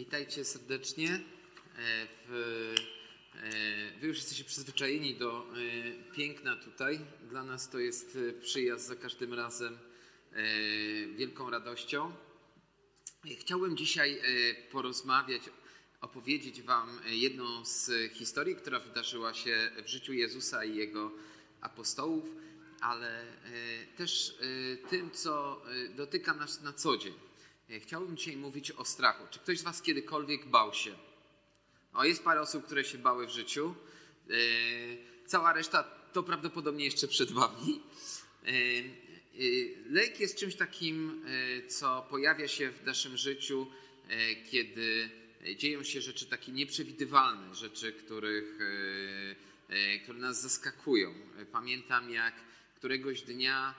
Witajcie serdecznie. E, w, e, wy już jesteście przyzwyczajeni do e, piękna tutaj. Dla nas to jest przyjazd za każdym razem wielką radością. Chciałbym dzisiaj porozmawiać, opowiedzieć Wam jedną z historii, która wydarzyła się w życiu Jezusa i Jego apostołów, ale też tym, co dotyka nas na co dzień. E, chciałbym dzisiaj mówić o strachu. Czy ktoś z Was kiedykolwiek bał się? O, jest parę osób, które się bały w życiu. E, cała reszta to prawdopodobnie jeszcze przed Wami. E, lęk jest czymś takim, co pojawia się w naszym życiu, kiedy dzieją się rzeczy takie nieprzewidywalne, rzeczy, których, które nas zaskakują. Pamiętam, jak któregoś dnia,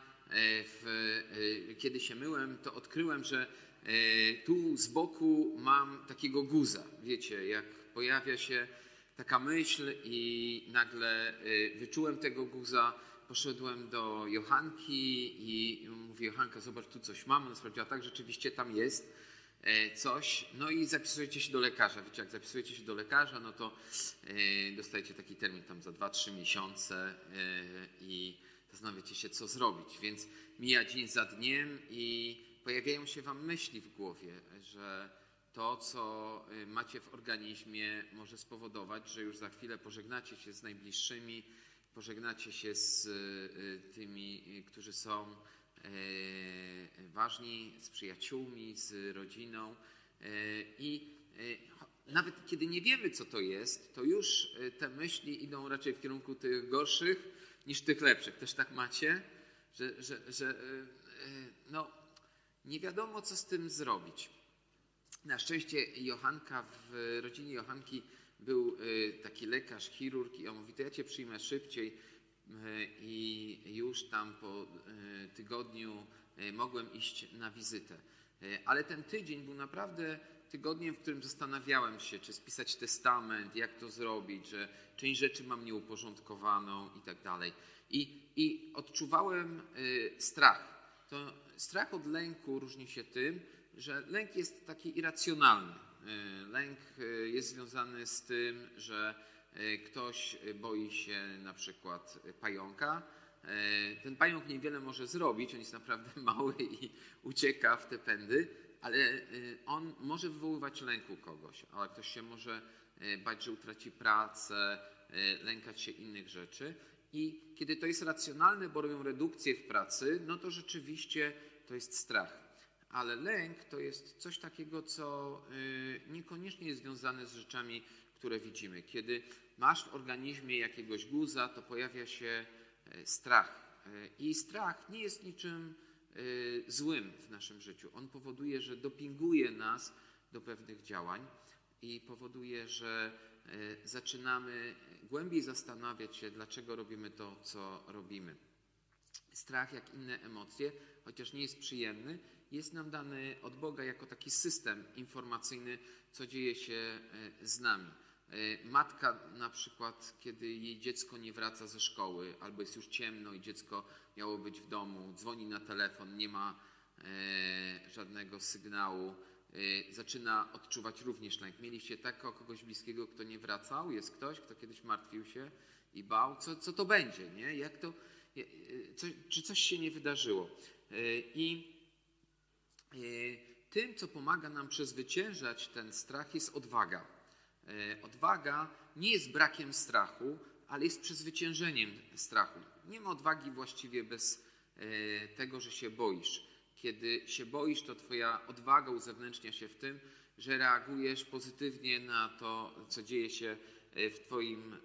w, kiedy się myłem, to odkryłem, że tu z boku mam takiego guza. Wiecie, jak pojawia się taka myśl i nagle e, wyczułem tego guza, poszedłem do Johanki i mówię, Johanka, zobacz, tu coś mam. Ona sprawdziła, tak, rzeczywiście tam jest e, coś. No i zapisujecie się do lekarza. Wiecie, jak zapisujecie się do lekarza, no to dostajecie taki termin tam za 2-3 miesiące i zastanawiacie się, co zrobić. Więc mija dzień za dniem i pojawiają się Wam myśli w głowie, że to, co y, macie w organizmie, może spowodować, że już za chwilę pożegnacie się z najbliższymi, pożegnacie się z y, tymi, y, którzy są ważni, z przyjaciółmi, z rodziną. I nawet kiedy nie wiemy, co to jest, to już te myśli idą raczej w kierunku tych gorszych niż tych lepszych. Też tak macie, że, że, że no, nie wiadomo, co z tym zrobić. Na szczęście Johanka, w rodzinie Johanki był y, taki lekarz, chirurg i on mówi, to ja cię przyjmę szybciej y, i już tam po y, tygodniu mogłem iść na wizytę. Ale ten tydzień był naprawdę tygodniem, w którym zastanawiałem się, czy spisać testament, jak to zrobić, że część rzeczy mam nieuporządkowaną i tak dalej. I odczuwałem strach. To strach od lęku różni się tym, że lęk jest taki irracjonalny. E, lęk e, jest związany z tym, że e, ktoś boi się na przykład pająka. Ten pająk niewiele może zrobić, on jest naprawdę mały i ucieka w te pędy, ale on może wywoływać lęku kogoś, ale ktoś się może bać, że utraci pracę, lękać się innych rzeczy. I kiedy to jest racjonalne, bo robią redukcję w pracy, no to rzeczywiście to jest strach. Ale lęk to jest coś takiego, co y, niekoniecznie jest związane z rzeczami, które widzimy. Kiedy masz w organizmie jakiegoś guza, to pojawia się y, strach. Y, I strach nie jest niczym złym w naszym życiu. On powoduje, że dopinguje nas do pewnych działań i powoduje, że zaczynamy głębiej zastanawiać się, dlaczego robimy to, co robimy. Strach, jak inne emocje, chociaż nie jest przyjemny, jest nam dany od Boga jako taki system informacyjny, co dzieje się e, z nami. E, matka na przykład, kiedy jej dziecko nie wraca ze szkoły, albo jest już ciemno i dziecko miało być w domu, dzwoni na telefon, nie ma e, żadnego sygnału, zaczyna odczuwać również lęk. Mieliście takiego kogoś bliskiego, kto nie wracał? Jest ktoś, kto kiedyś martwił się i bał? Co, co to będzie? Nie? Jak to, co, czy coś się nie wydarzyło? E, I tym, co pomaga nam przezwyciężać ten strach, jest odwaga. Odwaga nie jest brakiem strachu, ale jest przezwyciężeniem strachu. Nie ma odwagi właściwie bez tego, że się boisz. Kiedy się boisz, to Twoja odwaga uzewnętrznia się w tym, że reagujesz pozytywnie na to, co dzieje się w Twoim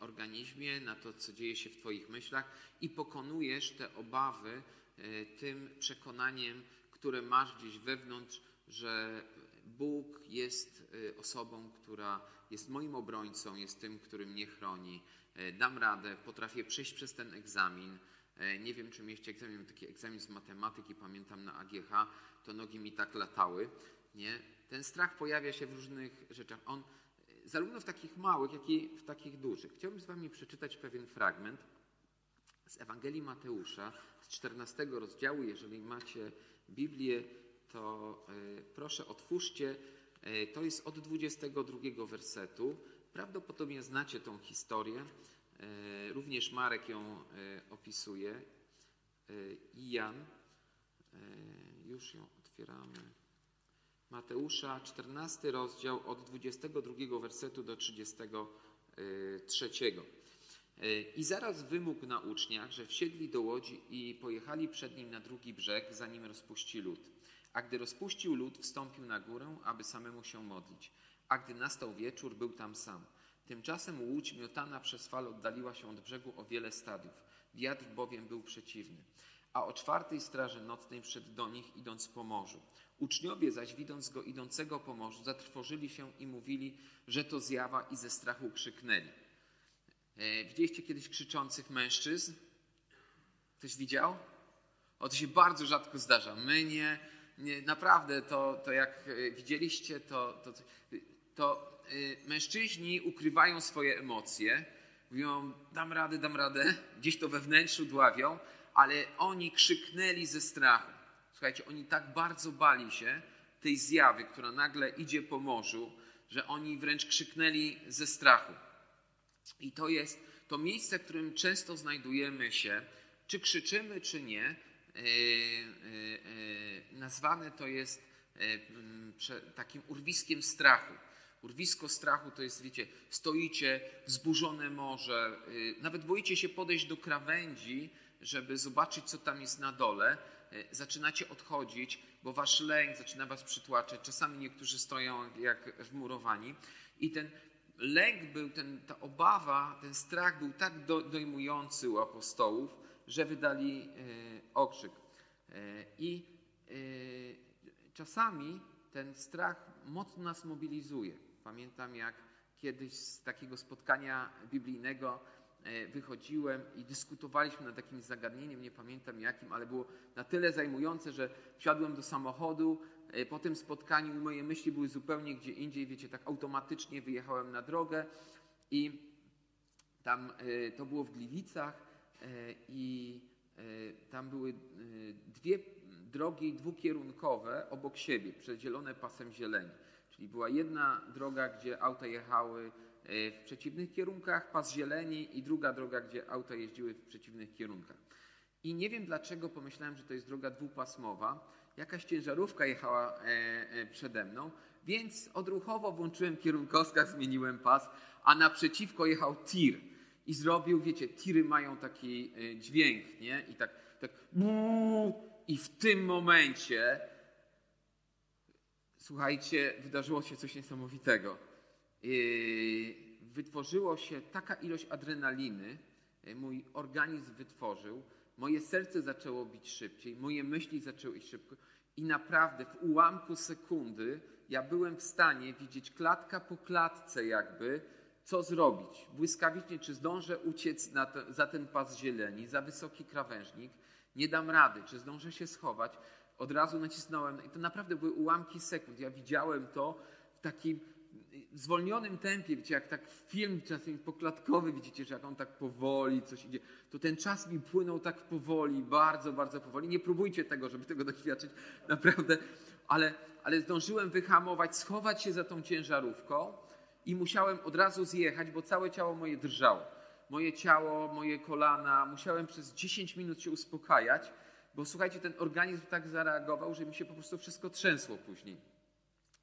organizmie, na to, co dzieje się w Twoich myślach i pokonujesz te obawy e, tym przekonaniem, które masz gdzieś wewnątrz, że Bóg jest e, osobą, która jest moim obrońcą, jest tym, który mnie chroni. E, dam radę, potrafię przejść przez ten egzamin. Nie wiem, czy mieliście egzamin, taki egzamin z matematyki, pamiętam na AGH, to nogi mi tak latały. Nie? Ten strach pojawia się w różnych rzeczach. On zarówno w takich małych, jak i w takich dużych. Chciałbym z Wami przeczytać pewien fragment z Ewangelii Mateusza z 14 rozdziału. Jeżeli macie Biblię, to y, proszę otwórzcie, E, to jest od 22 wersetu. Prawdopodobnie znacie tą historię. E, również Marek ją opisuje. I Jan. Już ją otwieramy. Mateusza, 14 rozdział od 22 wersetu do 33. I zaraz wymógł na uczniach, że wsiedli do łodzi i pojechali przed nim na drugi brzeg, zanim rozpuści lud. A gdy rozpuścił lud, wstąpił na górę, aby samemu się modlić. A gdy nastał wieczór, był tam sam. Tymczasem łódź miotana przez fal oddaliła się od brzegu o wiele stadiów. Wiatr bowiem był przeciwny. A o czwartej straży nocnej wszedł do nich, idąc po morzu. Uczniowie zaś, widząc go idącego po morzu, zatrwożyli się i mówili, że to zjawa i ze strachu krzyknęli. E, widzieliście kiedyś krzyczących mężczyzn? Ktoś widział? O, to się bardzo rzadko zdarza. My nie, nie naprawdę, to, to jak e, widzieliście, to, to, to e, mężczyźni ukrywają swoje emocje, mówią, dam radę, dam radę, gdzieś to we wnętrzu dławią, ale oni krzyknęli ze strachu. Słuchajcie, oni tak bardzo bali się tej zjawy, która nagle idzie po morzu, że oni wręcz krzyknęli ze strachu. I to jest to miejsce, w którym często znajdujemy się, czy krzyczymy, czy nie, e, e, nazwane to jest takim urwiskiem strachu. Urwisko strachu to jest, wiecie, stoicie, wzburzone morze, nawet boicie się podejść do krawędzi, żeby zobaczyć, co tam jest na dole. Zaczynacie odchodzić, bo wasz lęk zaczyna was przytłaczać. Czasami niektórzy stoją jak wmurowani. I ten lęk był, ten, ta obawa, ten strach był tak do, dojmujący u apostołów, że wydali e, okrzyk. I czasami ten strach mocno nas mobilizuje. Pamiętam, jak kiedyś z takiego spotkania biblijnego wychodziłem i dyskutowaliśmy nad jakimś zagadnieniem, nie pamiętam jakim, ale było na tyle zajmujące, że wsiadłem do samochodu, E, po tym spotkaniu moje myśli były zupełnie gdzie indziej, wiecie, tak automatycznie wyjechałem na drogę i tam e, to było w Gliwicach e, i tam były dwie drogi dwukierunkowe obok siebie, przedzielone pasem zieleni. Czyli była jedna droga, gdzie auta jechały w przeciwnych kierunkach, pas zieleni i druga droga, gdzie auta jeździły w przeciwnych kierunkach. I nie wiem dlaczego pomyślałem, że to jest droga dwupasmowa, jakaś ciężarówka jechała e, e, przede mną, więc odruchowo włączyłem kierunkowskaz, zmieniłem pas, a naprzeciwko jechał tir. I zrobił, wiecie, tiry mają taki e, dźwięk, nie? I tak, tak i w tym momencie, słuchajcie, wydarzyło się coś niesamowitego. Wytworzyło się taka ilość adrenaliny, mój organizm wytworzył, moje serce zaczęło bić szybciej, moje myśli zaczęły iść szybko i naprawdę w ułamku sekundy ja byłem w stanie widzieć klatka po klatce jakby, co zrobić. Błyskawicznie, czy zdążę uciec za ten pas zieleni, za wysoki krawężnik, nie dam rady, czy zdążę się schować. Od razu nacisnąłem i to naprawdę były ułamki sekund. Ja widziałem to w takim zwolnionym tempie, wiecie, jak tak film czasem poklatkowy, widzicie, że jak on tak powoli coś idzie, to ten czas mi płynął tak powoli, bardzo, bardzo powoli. Nie próbujcie tego, żeby tego doświadczyć, naprawdę, ale, ale zdążyłem wyhamować, schować się za tą ciężarówką i musiałem od razu zjechać, bo całe ciało moje drżało. Moje ciało, moje kolana, musiałem przez 10 minut się uspokajać, bo słuchajcie, ten organizm tak zareagował, że mi się po prostu wszystko trzęsło później.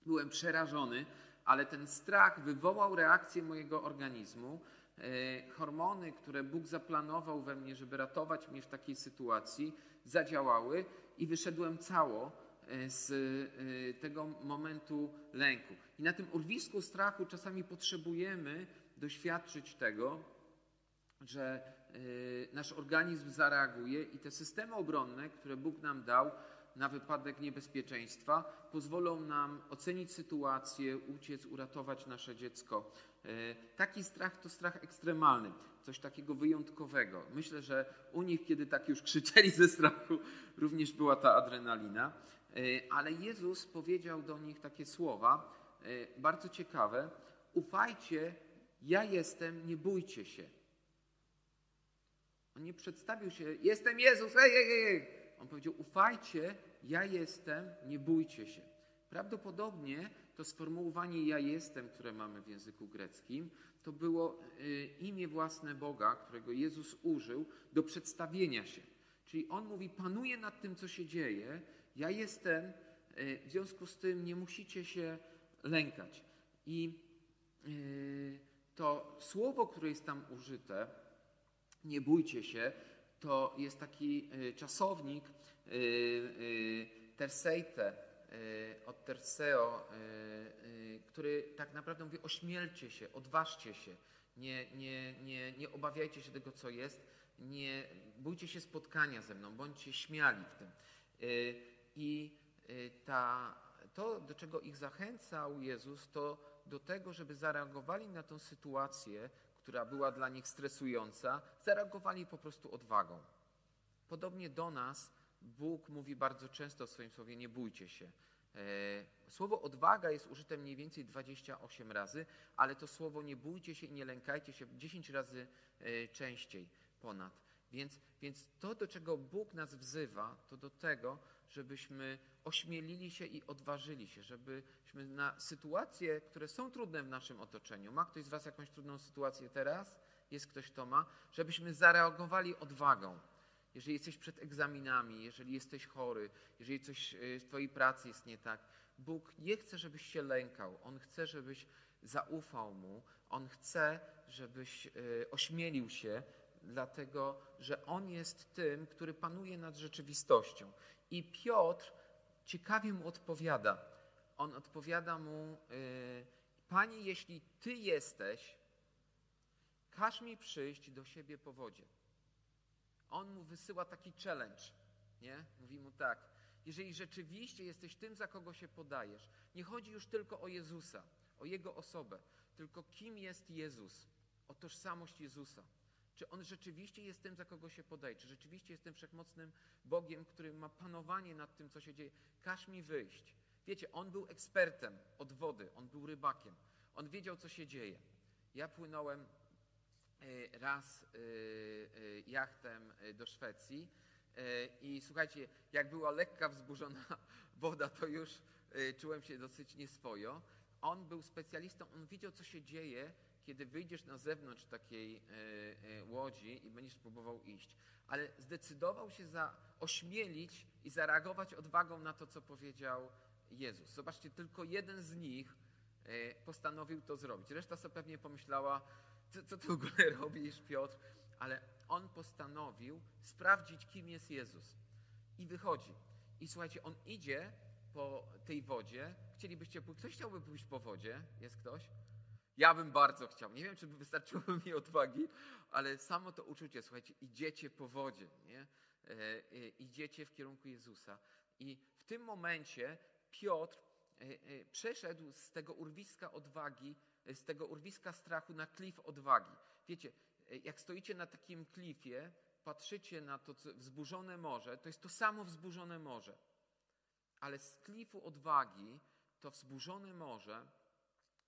Byłem przerażony, ale ten strach wywołał reakcję mojego organizmu. E, hormony, które Bóg zaplanował we mnie, żeby ratować mnie w takiej sytuacji, zadziałały i wyszedłem cało e, z e, tego momentu lęku. I na tym urwisku strachu czasami potrzebujemy doświadczyć tego, że nasz organizm zareaguje i te systemy obronne, które Bóg nam dał, na wypadek niebezpieczeństwa, pozwolą nam ocenić sytuację, uciec, uratować nasze dziecko. E, taki strach to strach ekstremalny, coś takiego wyjątkowego. Myślę, że u nich, kiedy tak już krzyczeli ze strachu, również była ta adrenalina. E, ale Jezus powiedział do nich takie słowa, bardzo ciekawe: Ufajcie, ja jestem, nie bójcie się. On nie przedstawił się, jestem Jezus, ej, ej, ej. On powiedział, ufajcie, ja jestem, nie bójcie się. Prawdopodobnie to sformułowanie ja jestem, które mamy w języku greckim, to było y, imię własne Boga, którego Jezus użył do przedstawienia się. Czyli on mówi: Panuję nad tym, co się dzieje, ja jestem, y, w związku z tym nie musicie się lękać. I y, to słowo, które jest tam użyte, nie bójcie się, to jest taki czasownik terseite, od terseo, który tak naprawdę mówi ośmielcie się, odważcie się, nie, nie, nie, nie obawiajcie się tego, co jest, nie bójcie się spotkania ze mną, bądźcie śmiali w tym. Y, I y, ta, to, do czego ich zachęcał Jezus, to do tego, żeby zareagowali na tę sytuację, która była dla nich stresująca, zareagowali po prostu odwagą. Podobnie do nas Bóg mówi bardzo często w swoim słowie: Nie bójcie się. E, słowo odwaga jest użyte mniej więcej 28 razy, ale to słowo nie bójcie się i nie lękajcie się 10 razy e, częściej ponad. Więc, więc to, do czego Bóg nas wzywa, to do tego, żebyśmy ośmielili się i odważyli się, żebyśmy na sytuacje, które są trudne w naszym otoczeniu, ma ktoś z Was jakąś trudną sytuację teraz? Jest ktoś, kto ma? Żebyśmy zareagowali odwagą jeżeli jesteś przed egzaminami, jeżeli jesteś chory, jeżeli coś e, w Twojej pracy jest nie tak, Bóg nie chce, żebyś się lękał. On chce, żebyś zaufał Mu. On chce, żebyś e, ośmielił się, dlatego że On jest tym, który panuje nad rzeczywistością. I Piotr ciekawie mu odpowiada. On odpowiada mu, e, Panie, jeśli Ty jesteś, każ mi przyjść do siebie po wodzie on mu wysyła taki challenge. Nie? Mówi mu tak, jeżeli rzeczywiście jesteś tym, za kogo się podajesz, nie chodzi już tylko o Jezusa, o Jego osobę, tylko kim jest Jezus, o tożsamość Jezusa. Czy On rzeczywiście jest tym, za kogo się podaje? Czy rzeczywiście jest tym wszechmocnym Bogiem, który ma panowanie nad tym, co się dzieje? Każ mi wyjść. Wiecie, On był ekspertem od wody, On był rybakiem. On wiedział, co się dzieje. Ja płynąłem E, raz e, e, jachtem do Szwecji i słuchajcie, jak była lekka wzburzona woda, to już czułem się dosyć nieswojo. On był specjalistą, on wiedział, co się dzieje, kiedy wyjdziesz na zewnątrz takiej łodzi i będziesz próbował iść. Ale zdecydował się za ośmielić i zareagować odwagą na to, co powiedział Jezus. Zobaczcie, tylko jeden z nich postanowił to zrobić. Reszta sobie pewnie pomyślała, co, co ty w ogóle robisz, Piotr? Ale on postanowił sprawdzić, kim jest Jezus. I wychodzi. I słuchajcie, on idzie po tej wodzie. Chcielibyście? Ktoś chciałby pójść po wodzie? Jest ktoś? Ja bym bardzo chciał. Nie wiem, czy by wystarczyło mi odwagi, ale samo to uczucie, słuchajcie, idziecie po wodzie, nie? E, e, idziecie w kierunku Jezusa. I w tym momencie Piotr e, przeszedł z tego urwiska odwagi z tego urwiska strachu na klif odwagi. Wiecie, jak stoicie na takim klifie, patrzycie na to wzburzone morze, to jest to samo wzburzone morze. Ale z klifu odwagi to wzburzone morze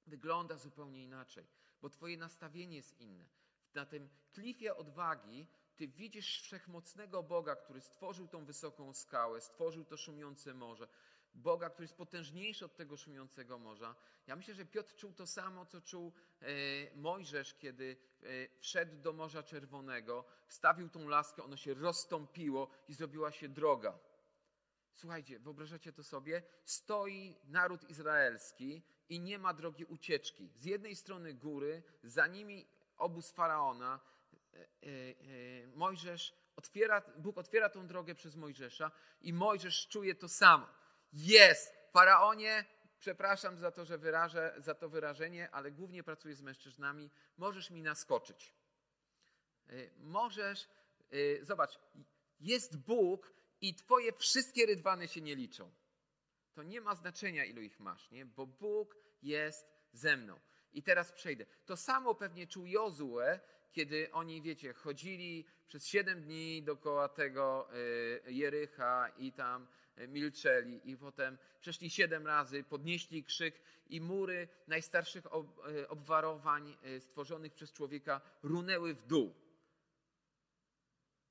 wygląda zupełnie inaczej, bo Twoje nastawienie jest inne. Na tym klifie odwagi Ty widzisz wszechmocnego Boga, który stworzył tą wysoką skałę, stworzył to szumiące morze, Boga, który jest potężniejszy od tego szumiącego morza. Ja myślę, że Piotr czuł to samo, co czuł e, Mojżesz, kiedy e, wszedł do Morza Czerwonego, wstawił tą laskę, ono się rozstąpiło i zrobiła się droga. Słuchajcie, wyobrażacie to sobie? Stoi naród izraelski i nie ma drogi ucieczki. Z jednej strony góry, za nimi obóz faraona. E, Mojżesz otwiera, Bóg otwiera tą drogę przez Mojżesza i Mojżesz czuje to samo. Jest! Faraonie, przepraszam za to, że wyrażę, za to wyrażenie, ale głównie pracuję z mężczyznami. Możesz mi naskoczyć. Możesz, zobacz, jest Bóg i twoje wszystkie rydwany się nie liczą. To nie ma znaczenia, ilu ich masz, nie? bo Bóg jest ze mną. I teraz przejdę. To samo pewnie czuł Jozue, kiedy oni, wiecie, chodzili przez siedem dni dookoła tego y, Jericha i tam milczeli i potem przeszli siedem razy, podnieśli krzyk i mury najstarszych e, obwarowań e, stworzonych przez człowieka runęły w dół.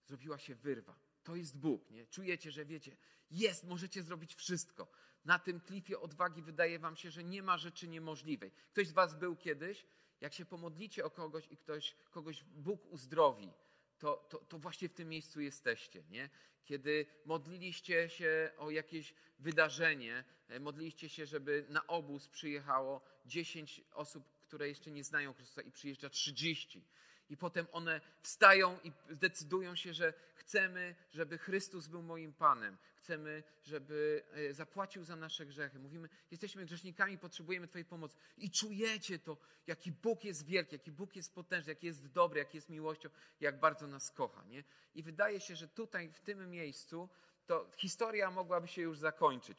Zrobiła się wyrwa. To jest Bóg, nie? Czujecie, że wiecie, jest, możecie zrobić wszystko. Na tym klifie odwagi wydaje wam się, że nie ma rzeczy niemożliwej. Ktoś z was był kiedyś, jak się pomodlicie o kogoś i ktoś, kogoś Bóg uzdrowi, to, to, to właśnie w tym miejscu jesteście. Nie? Kiedy modliliście się o jakieś wydarzenie, e, modliliście się, żeby na obóz przyjechało 10 osób, które jeszcze nie znają Chrystusa i przyjeżdża 30 i potem one wstają i decydują się, że chcemy, żeby Chrystus był moim Panem. Chcemy, żeby e, zapłacił za nasze grzechy. Mówimy, jesteśmy grzesznikami, potrzebujemy Twojej pomocy. I czujecie to, jaki Bóg jest wielki, jaki Bóg jest potężny, jaki jest dobry, jaki jest miłością, jak bardzo nas kocha. Nie? I wydaje się, że tutaj, w tym miejscu, to historia mogłaby się już zakończyć.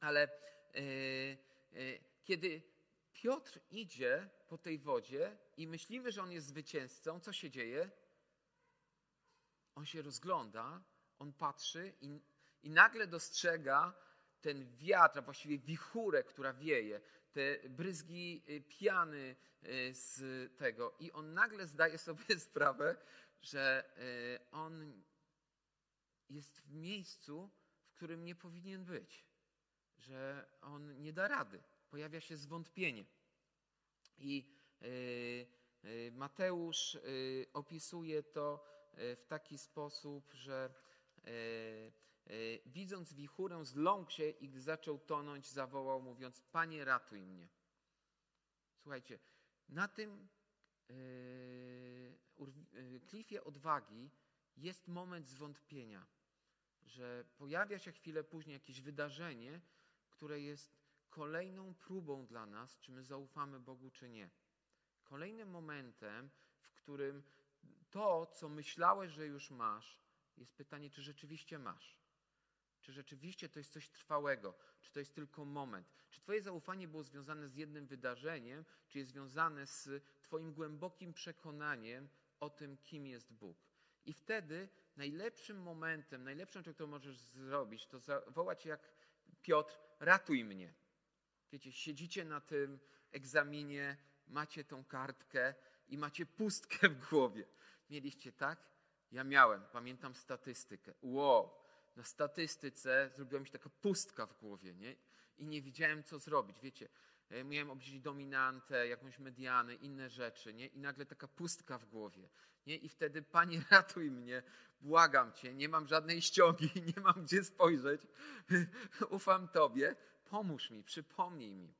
Ale yy, yy, kiedy Piotr idzie po tej wodzie i myślimy, że on jest zwycięzcą, co się dzieje? On się rozgląda, on patrzy i, i nagle dostrzega ten wiatr, a właściwie wichurę, która wieje, te bryzgi y, piany y, z tego. I on nagle zdaje sobie sprawę, że y, on jest w miejscu, w którym nie powinien być, że on nie da rady. Pojawia się zwątpienie. I e, e, Mateusz e, opisuje to w taki sposób, że widząc wichurę, zląkł się i gdy zaczął tonąć, zawołał, mówiąc: Panie, ratuj mnie. Słuchajcie, na tym klifie odwagi jest moment zwątpienia, że pojawia się chwilę później jakieś wydarzenie, które jest kolejną próbą dla nas, czy my zaufamy Bogu, czy nie. Kolejnym momentem, w którym to, co myślałeś, że już masz, jest pytanie, czy rzeczywiście masz. Czy rzeczywiście to jest coś trwałego? Czy to jest tylko moment? Czy Twoje zaufanie było związane z jednym wydarzeniem, czy jest związane z Twoim głębokim przekonaniem o tym, kim jest Bóg? I wtedy najlepszym momentem, najlepszą którą możesz zrobić, to zawołać jak Piotr, ratuj mnie. Wiecie, siedzicie na tym egzaminie, macie tą kartkę i macie pustkę w głowie. Mieliście tak? Ja miałem, pamiętam statystykę. Wow, na statystyce zrobiła mi się taka pustka w głowie, nie? I nie wiedziałem, co zrobić. Wiecie, e, miałem obliczyć dominantę, jakąś medianę, inne rzeczy, nie? I nagle taka pustka w głowie, nie? I wtedy, Panie, ratuj mnie, błagam Cię, nie mam żadnej ściągi, nie mam gdzie spojrzeć, ufam Tobie, pomóż mi, przypomnij mi.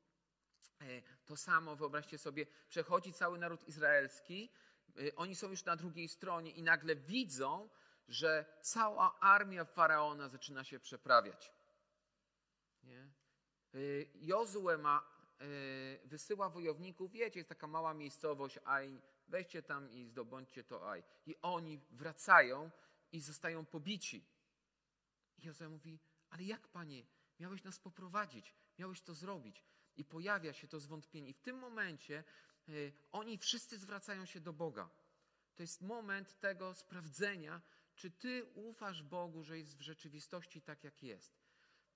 E, to samo, wyobraźcie sobie, przechodzi cały naród izraelski, e, oni są już na drugiej stronie i nagle widzą, że cała armia faraona zaczyna się przeprawiać. Nie? E, Jozue ma, wysyła wojowników, wiecie, jest taka mała miejscowość, Aj, weźcie tam i zdobądźcie to Aj. I oni wracają i zostają pobici. I Jozue mówi, ale jak panie, Miałeś nas poprowadzić, miałeś to zrobić. I pojawia się to zwątpienie. I w tym momencie y, oni wszyscy zwracają się do Boga. To jest moment tego sprawdzenia, czy ty ufasz Bogu, że jest w rzeczywistości tak, jak jest.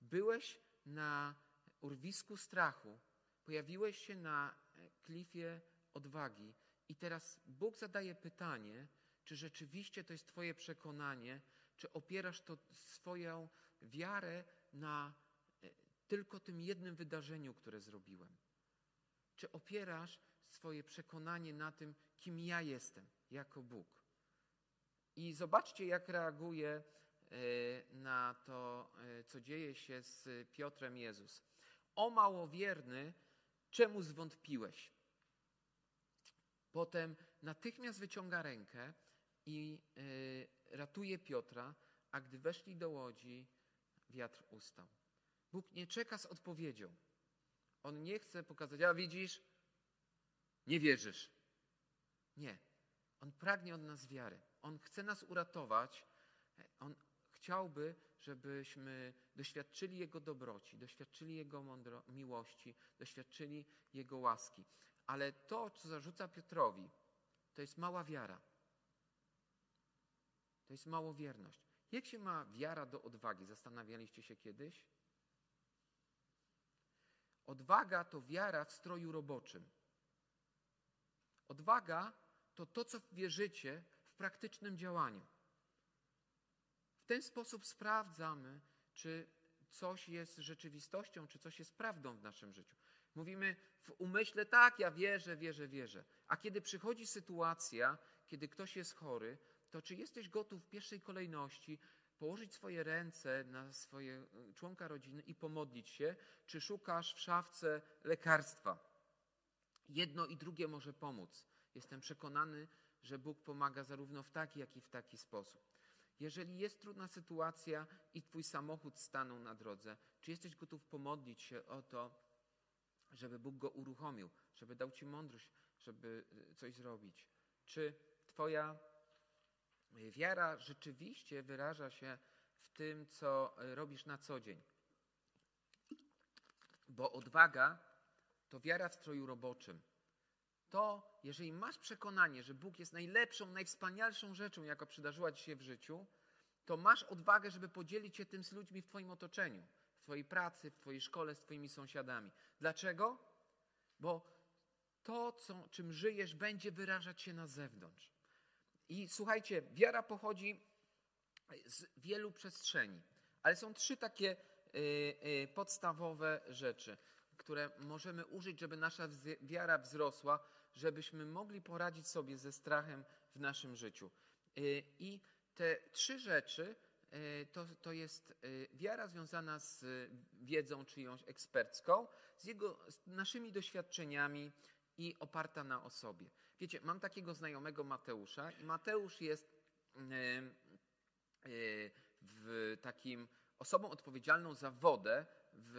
Byłeś na urwisku strachu, pojawiłeś się na e, klifie odwagi i teraz Bóg zadaje pytanie, czy rzeczywiście to jest Twoje przekonanie, czy opierasz to swoją wiarę na tylko tym jednym wydarzeniu, które zrobiłem? Czy opierasz swoje przekonanie na tym, kim ja jestem jako Bóg? I zobaczcie, jak reaguje e, na to, e, co dzieje się z Piotrem Jezus. O małowierny, czemu zwątpiłeś? Potem natychmiast wyciąga rękę i e, ratuje Piotra, a gdy weszli do łodzi, wiatr ustał. Bóg nie czeka z odpowiedzią. On nie chce pokazać, a widzisz, nie wierzysz. Nie. On pragnie od nas wiary. On chce nas uratować. On chciałby, żebyśmy doświadczyli Jego dobroci, doświadczyli Jego mądro- miłości, doświadczyli Jego łaski. Ale to, co zarzuca Piotrowi, to jest mała wiara. To jest małowierność. Jak się ma wiara do odwagi? Zastanawialiście się kiedyś? Odwaga to wiara w stroju roboczym. Odwaga to to, co wierzycie w praktycznym działaniu. W ten sposób sprawdzamy, czy coś jest rzeczywistością, czy coś jest prawdą w naszym życiu. Mówimy w umyśle, tak, ja wierzę, wierzę, wierzę. A kiedy przychodzi sytuacja, kiedy ktoś jest chory, to czy jesteś gotów w pierwszej kolejności położyć swoje ręce na swoje e, członka rodziny i pomodlić się, czy szukasz w szafce lekarstwa? Jedno i drugie może pomóc. Jestem przekonany, że Bóg pomaga zarówno w taki, jak i w taki sposób. Jeżeli jest trudna sytuacja i twój samochód stanął na drodze, czy jesteś gotów pomodlić się o to, żeby Bóg go uruchomił, żeby dał ci mądrość, żeby y, coś zrobić? Czy twoja wiara rzeczywiście wyraża się w tym, co robisz na co dzień? Bo odwaga to wiara w stroju roboczym to jeżeli masz przekonanie, że Bóg jest najlepszą, najwspanialszą rzeczą, jaka przydarzyła ci się w życiu, to masz odwagę, żeby podzielić się tym z ludźmi w Twoim otoczeniu, w Twojej pracy, w Twojej szkole, z Twoimi sąsiadami. Dlaczego? Bo to, co, czym żyjesz, będzie wyrażać się na zewnątrz. I słuchajcie, wiara pochodzi z wielu przestrzeni, ale są trzy takie y, y, podstawowe rzeczy, które możemy użyć, żeby nasza wiara wzrosła żebyśmy mogli poradzić sobie ze strachem w naszym życiu. Y, I te trzy rzeczy to, to jest wiara związana z wiedzą czyjąś ekspercką, z, jego, z naszymi doświadczeniami i oparta na osobie. Wiecie, mam takiego znajomego Mateusza i Mateusz jest w takim osobą odpowiedzialną za wodę w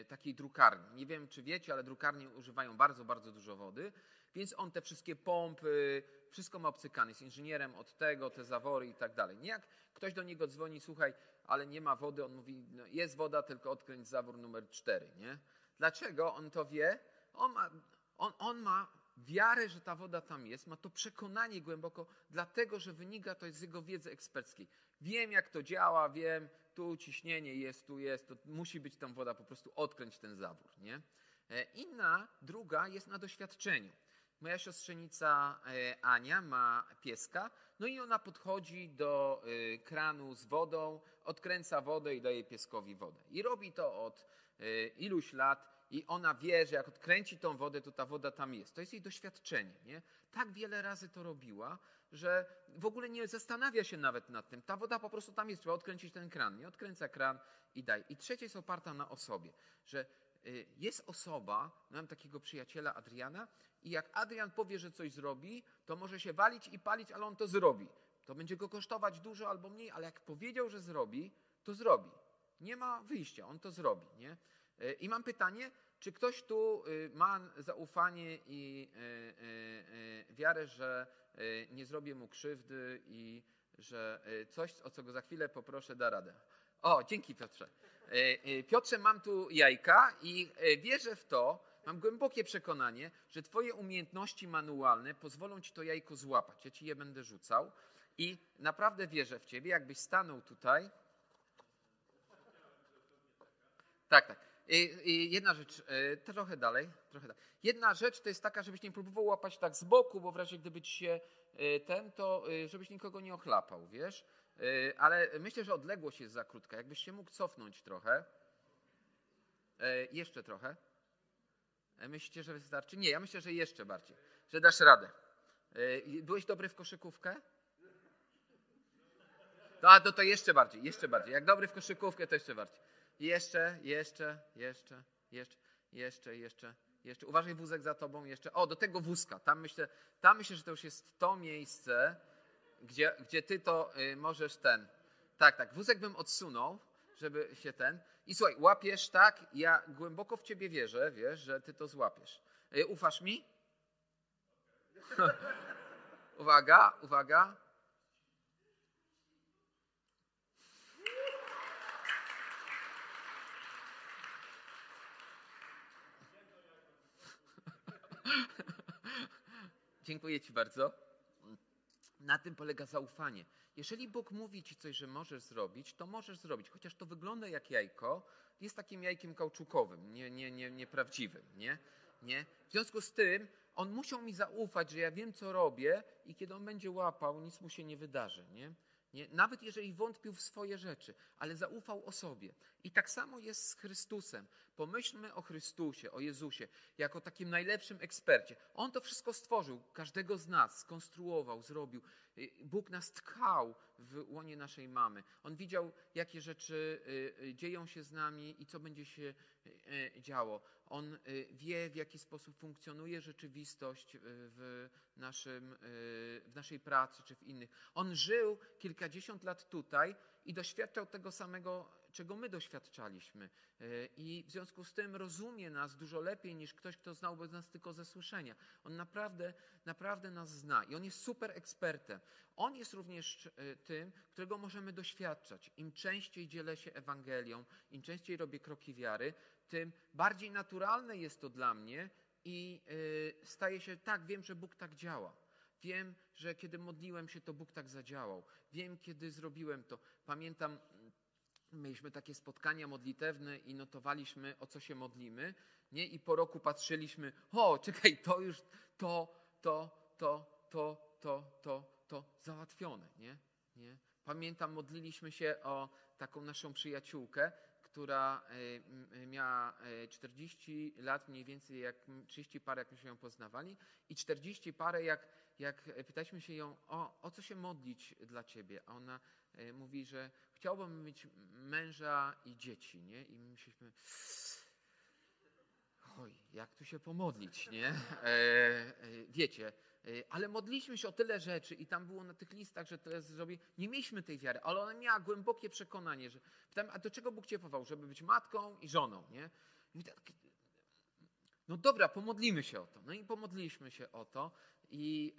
e, takiej drukarni. Nie wiem, czy wiecie, ale drukarnie używają bardzo, bardzo dużo wody, więc on te wszystkie pompy, wszystko ma obcykane. Jest inżynierem od tego, te zawory i tak dalej. Nie jak ktoś do niego dzwoni, słuchaj, ale nie ma wody, on mówi, no jest woda, tylko odkręć zawór numer cztery, nie? Dlaczego on to wie? On ma, on, on ma wiarę, że ta woda tam jest, ma to przekonanie głęboko, dlatego że wynika to z jego wiedzy eksperckiej. Wiem, jak to działa, wiem, tu ciśnienie jest, tu jest, to musi być tam woda, po prostu odkręć ten zawór. Nie? E, inna, druga jest na doświadczeniu. Moja siostrzenica e, Ania ma pieska, no i ona podchodzi do e, kranu z wodą, odkręca wodę i daje pieskowi wodę. I robi to od iluś lat i ona wie, że jak odkręci tą wodę, to ta woda tam jest. To jest jej doświadczenie. Nie? Tak wiele razy to robiła, że w ogóle nie zastanawia się nawet nad tym. Ta woda po prostu tam jest, trzeba odkręcić ten kran. Nie odkręca kran i daj. I trzecie jest oparta na osobie, że y, jest osoba, mam takiego przyjaciela Adriana i jak Adrian powie, że coś zrobi, to może się walić i palić, ale on to zrobi. To będzie go kosztować dużo albo mniej, ale jak powiedział, że zrobi, to zrobi. Nie ma wyjścia, on to zrobi. Nie? Y, I mam pytanie, czy ktoś tu y, ma zaufanie i wiarę, że Y, nie zrobię mu krzywdy i że y, coś, o co go za chwilę poproszę, da radę. O, dzięki Piotrze. Y, Piotrze, mam tu jajka i wierzę w to, mam głębokie przekonanie, że Twoje umiejętności manualne pozwolą Ci to jajko złapać. Ja Ci je będę rzucał i naprawdę wierzę w Ciebie. Jakbyś stanął tutaj. Tak, tak. Jedna rzecz, e, trochę dalej, trochę dalej. Jedna rzecz to jest taka, żebyś nie próbował łapać tak z boku, bo w razie gdyby ci się e, ten, to e, żebyś nikogo nie ochlapał, wiesz? Ale myślę, że odległość jest za krótka. Jakbyś się mógł cofnąć trochę. Jeszcze trochę. Myślicie, że wystarczy? Nie, ja myślę, że jeszcze bardziej. Że dasz radę. Byłeś dobry w koszykówkę? No, to, to jeszcze bardziej, jeszcze bardziej. Jak dobry w koszykówkę, to jeszcze bardziej. Jeszcze, jeszcze, jeszcze, jeszcze, jeszcze, jeszcze, jeszcze. Uważaj wózek za tobą jeszcze. O, do tego wózka. Tam myślę, tam myślę że to już jest to miejsce, gdzie, gdzie ty to y, możesz ten. Tak, tak. Wózek bym odsunął, żeby się ten. I słuchaj, łapiesz tak, ja głęboko w ciebie wierzę, wiesz, że ty to złapiesz. Y, ufasz mi? uwaga, uwaga. Dziękuję Ci bardzo. Na tym polega zaufanie. Jeżeli Bóg mówi Ci coś, że możesz zrobić, to możesz zrobić. Chociaż to wygląda jak jajko, jest takim jajkiem kauczukowym, nie, nie, nie, nieprawdziwym. Nie? Nie? W związku z tym on musiał mi zaufać, że ja wiem, co robię i kiedy on będzie łapał, nic mu się nie wydarzy. Nie? Nie? Nawet jeżeli wątpił w swoje rzeczy, ale zaufał o sobie. I tak samo jest z Chrystusem. Pomyślmy o Chrystusie, o Jezusie, jako takim najlepszym ekspercie. On to wszystko stworzył, każdego z nas skonstruował, zrobił. Bóg nas tkał w łonie naszej mamy. On widział, jakie rzeczy y, y, dzieją się z nami i co będzie się y, działo. On wie, w jaki sposób funkcjonuje rzeczywistość w, naszym, w naszej pracy czy w innych. On żył kilkadziesiąt lat tutaj i doświadczał tego samego, czego my doświadczaliśmy. I w związku z tym rozumie nas dużo lepiej niż ktoś, kto znałby nas tylko ze słyszenia. On naprawdę, naprawdę nas zna i on jest super ekspertem. On jest również tym, którego możemy doświadczać. Im częściej dzielę się Ewangelią, im częściej robię kroki wiary, tym bardziej naturalne jest to dla mnie i y, staje się tak, wiem, że Bóg tak działa. Wiem, że kiedy modliłem się, to Bóg tak zadziałał. Wiem, kiedy zrobiłem to. Pamiętam, mieliśmy takie spotkania modlitewne i notowaliśmy, o co się modlimy. Nie? I po roku patrzyliśmy, o, czekaj, to już, to, to, to, to, to, to, to załatwione. Nie? Nie? Pamiętam, modliliśmy się o taką naszą przyjaciółkę, która e, miała 40 e, lat mniej więcej, jak 30 parę, jak myśmy ją poznawali i 40 parę, jak, jak pytaliśmy się ją, o, o co się modlić dla ciebie, a ona e, mówi, że chciałbym mieć męża i dzieci, nie? I my myśleliśmy, oj, jak tu się pomodlić, nie? E, wiecie, ale modliśmy się o tyle rzeczy i tam było na tych listach, że tyle zrobi. Nie mieliśmy tej wiary, ale ona miała głębokie przekonanie, że a do czego Bóg cię powołał? Żeby być matką i żoną, nie? I tak, no dobra, pomodlimy się o to. No i pomodliliśmy się o to i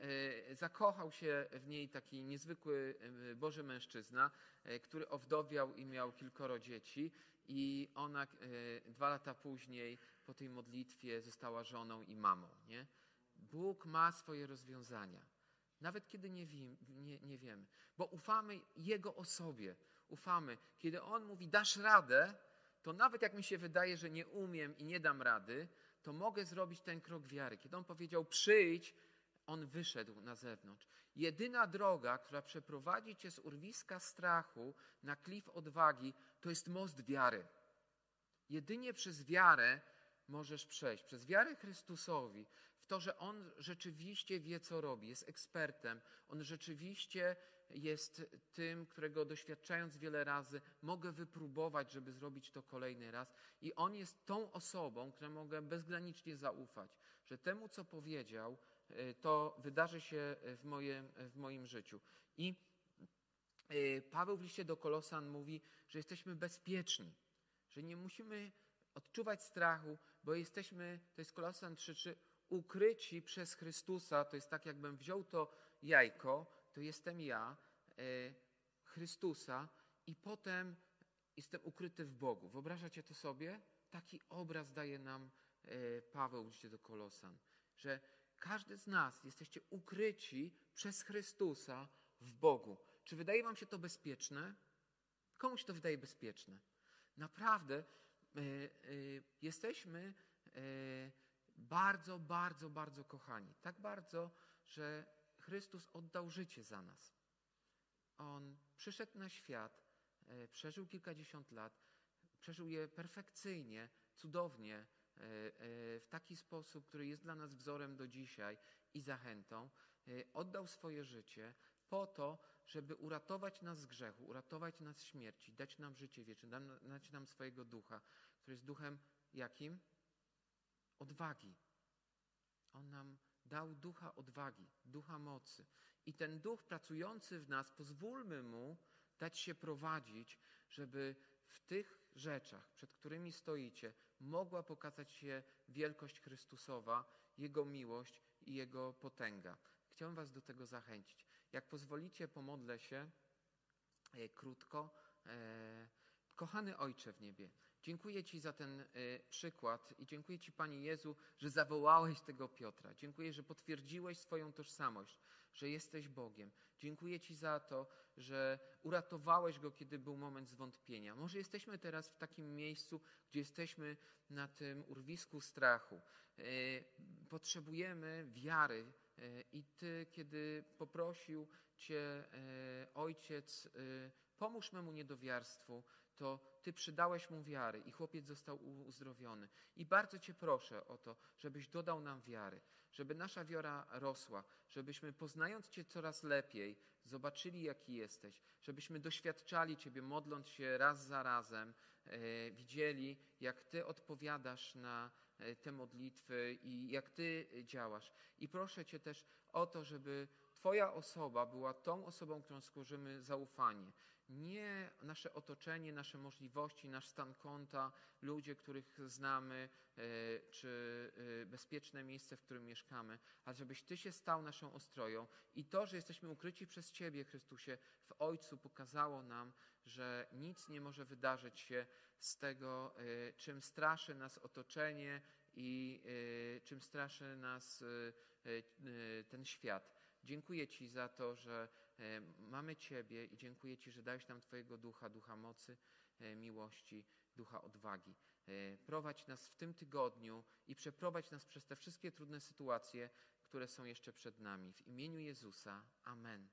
y, zakochał się w niej taki niezwykły y, Boży mężczyzna, który owdowiał i miał kilkoro dzieci i ona dwa lata później po tej modlitwie została żoną i mamą, nie? Bóg ma swoje rozwiązania. Nawet kiedy nie, wiem, nie, nie wiemy, bo ufamy Jego osobie. Ufamy. Kiedy On mówi, dasz radę, to nawet jak mi się wydaje, że nie umiem i nie dam rady, to mogę zrobić ten krok wiary. Kiedy On powiedział, przyjdź, On wyszedł na zewnątrz. Jedyna droga, która przeprowadzi cię z urwiska strachu na klif odwagi, to jest most wiary. Jedynie przez wiarę możesz przejść. Przez wiarę Chrystusowi, to, że on rzeczywiście wie, co robi, jest ekspertem, on rzeczywiście jest tym, którego doświadczając wiele razy, mogę wypróbować, żeby zrobić to kolejny raz. I on jest tą osobą, której mogę bezgranicznie zaufać, że temu, co powiedział, y, to wydarzy się w moim, w moim życiu. I y, Paweł w liście do Kolosan mówi, że jesteśmy bezpieczni, że nie musimy odczuwać strachu, bo jesteśmy, to jest Kolosan 3.3, ukryci przez Chrystusa, to jest tak, jakbym wziął to jajko, to jestem ja, e, Chrystusa, i potem jestem ukryty w Bogu. Wyobrażacie to sobie? Taki obraz daje nam e, Paweł w do Kolosan, że każdy z nas jesteście ukryci przez Chrystusa w Bogu. Czy wydaje wam się to bezpieczne? Komuś to wydaje bezpieczne. Naprawdę e, jesteśmy bardzo, bardzo, bardzo kochani. Tak bardzo, że Chrystus oddał życie za nas. On przyszedł na świat, e, przeżył kilkadziesiąt lat, przeżył je perfekcyjnie, cudownie, e, e, w taki sposób, który jest dla nas wzorem do dzisiaj i zachętą. Oddał swoje życie po to, żeby uratować nas z grzechu, uratować nas z śmierci, dać nam życie wieczne, dać nam swojego ducha, który jest duchem jakim? Odwagi. On nam dał ducha odwagi, ducha mocy. I ten duch pracujący w nas, pozwólmy mu dać się prowadzić, żeby w tych rzeczach, przed którymi stoicie, mogła pokazać się wielkość Chrystusowa, Jego miłość i Jego potęga. Chciałem Was do tego zachęcić. Jak pozwolicie, pomodlę się e, krótko. E, kochany Ojcze w niebie, Dziękuję Ci za ten y, przykład i dziękuję Ci, Panie Jezu, że zawołałeś tego Piotra. Dziękuję, że potwierdziłeś swoją tożsamość, że jesteś Bogiem. Dziękuję Ci za to, że uratowałeś go, kiedy był moment zwątpienia. Może jesteśmy teraz w takim miejscu, gdzie jesteśmy na tym urwisku strachu. Y, potrzebujemy wiary E, I Ty, kiedy poprosił Cię e, Ojciec, e, pomóż memu niedowiarstwu, to Ty przydałeś mu wiary i chłopiec został uzdrowiony. I bardzo Cię proszę o to, żebyś dodał nam wiary, żeby nasza wiara rosła, żebyśmy poznając Cię coraz lepiej, zobaczyli jaki jesteś, żebyśmy doświadczali Ciebie, modląc się raz za razem, e, widzieli jak Ty odpowiadasz na e, te modlitwy i jak Ty działasz. I proszę Cię też o to, żeby Twoja osoba była tą osobą, którą skórzymy zaufanie. Nie nasze otoczenie, nasze możliwości, nasz stan konta, ludzie, których znamy, e, czy e, bezpieczne miejsce, w którym mieszkamy, ale żebyś Ty się stał naszą ostroją i to, że jesteśmy ukryci przez Ciebie, Chrystusie, w Ojcu pokazało nam, że nic nie może wydarzyć się z tego, e, czym straszy nas otoczenie i czym straszy nas ten świat. Dziękuję Ci za to, że e, mamy Ciebie i dziękuję Ci, że dałeś nam Twojego ducha, ducha mocy, e, miłości, ducha odwagi. E, Prowadź nas w tym tygodniu i przeprowadź nas przez te wszystkie trudne sytuacje, które są jeszcze przed nami. W imieniu Jezusa. Amen.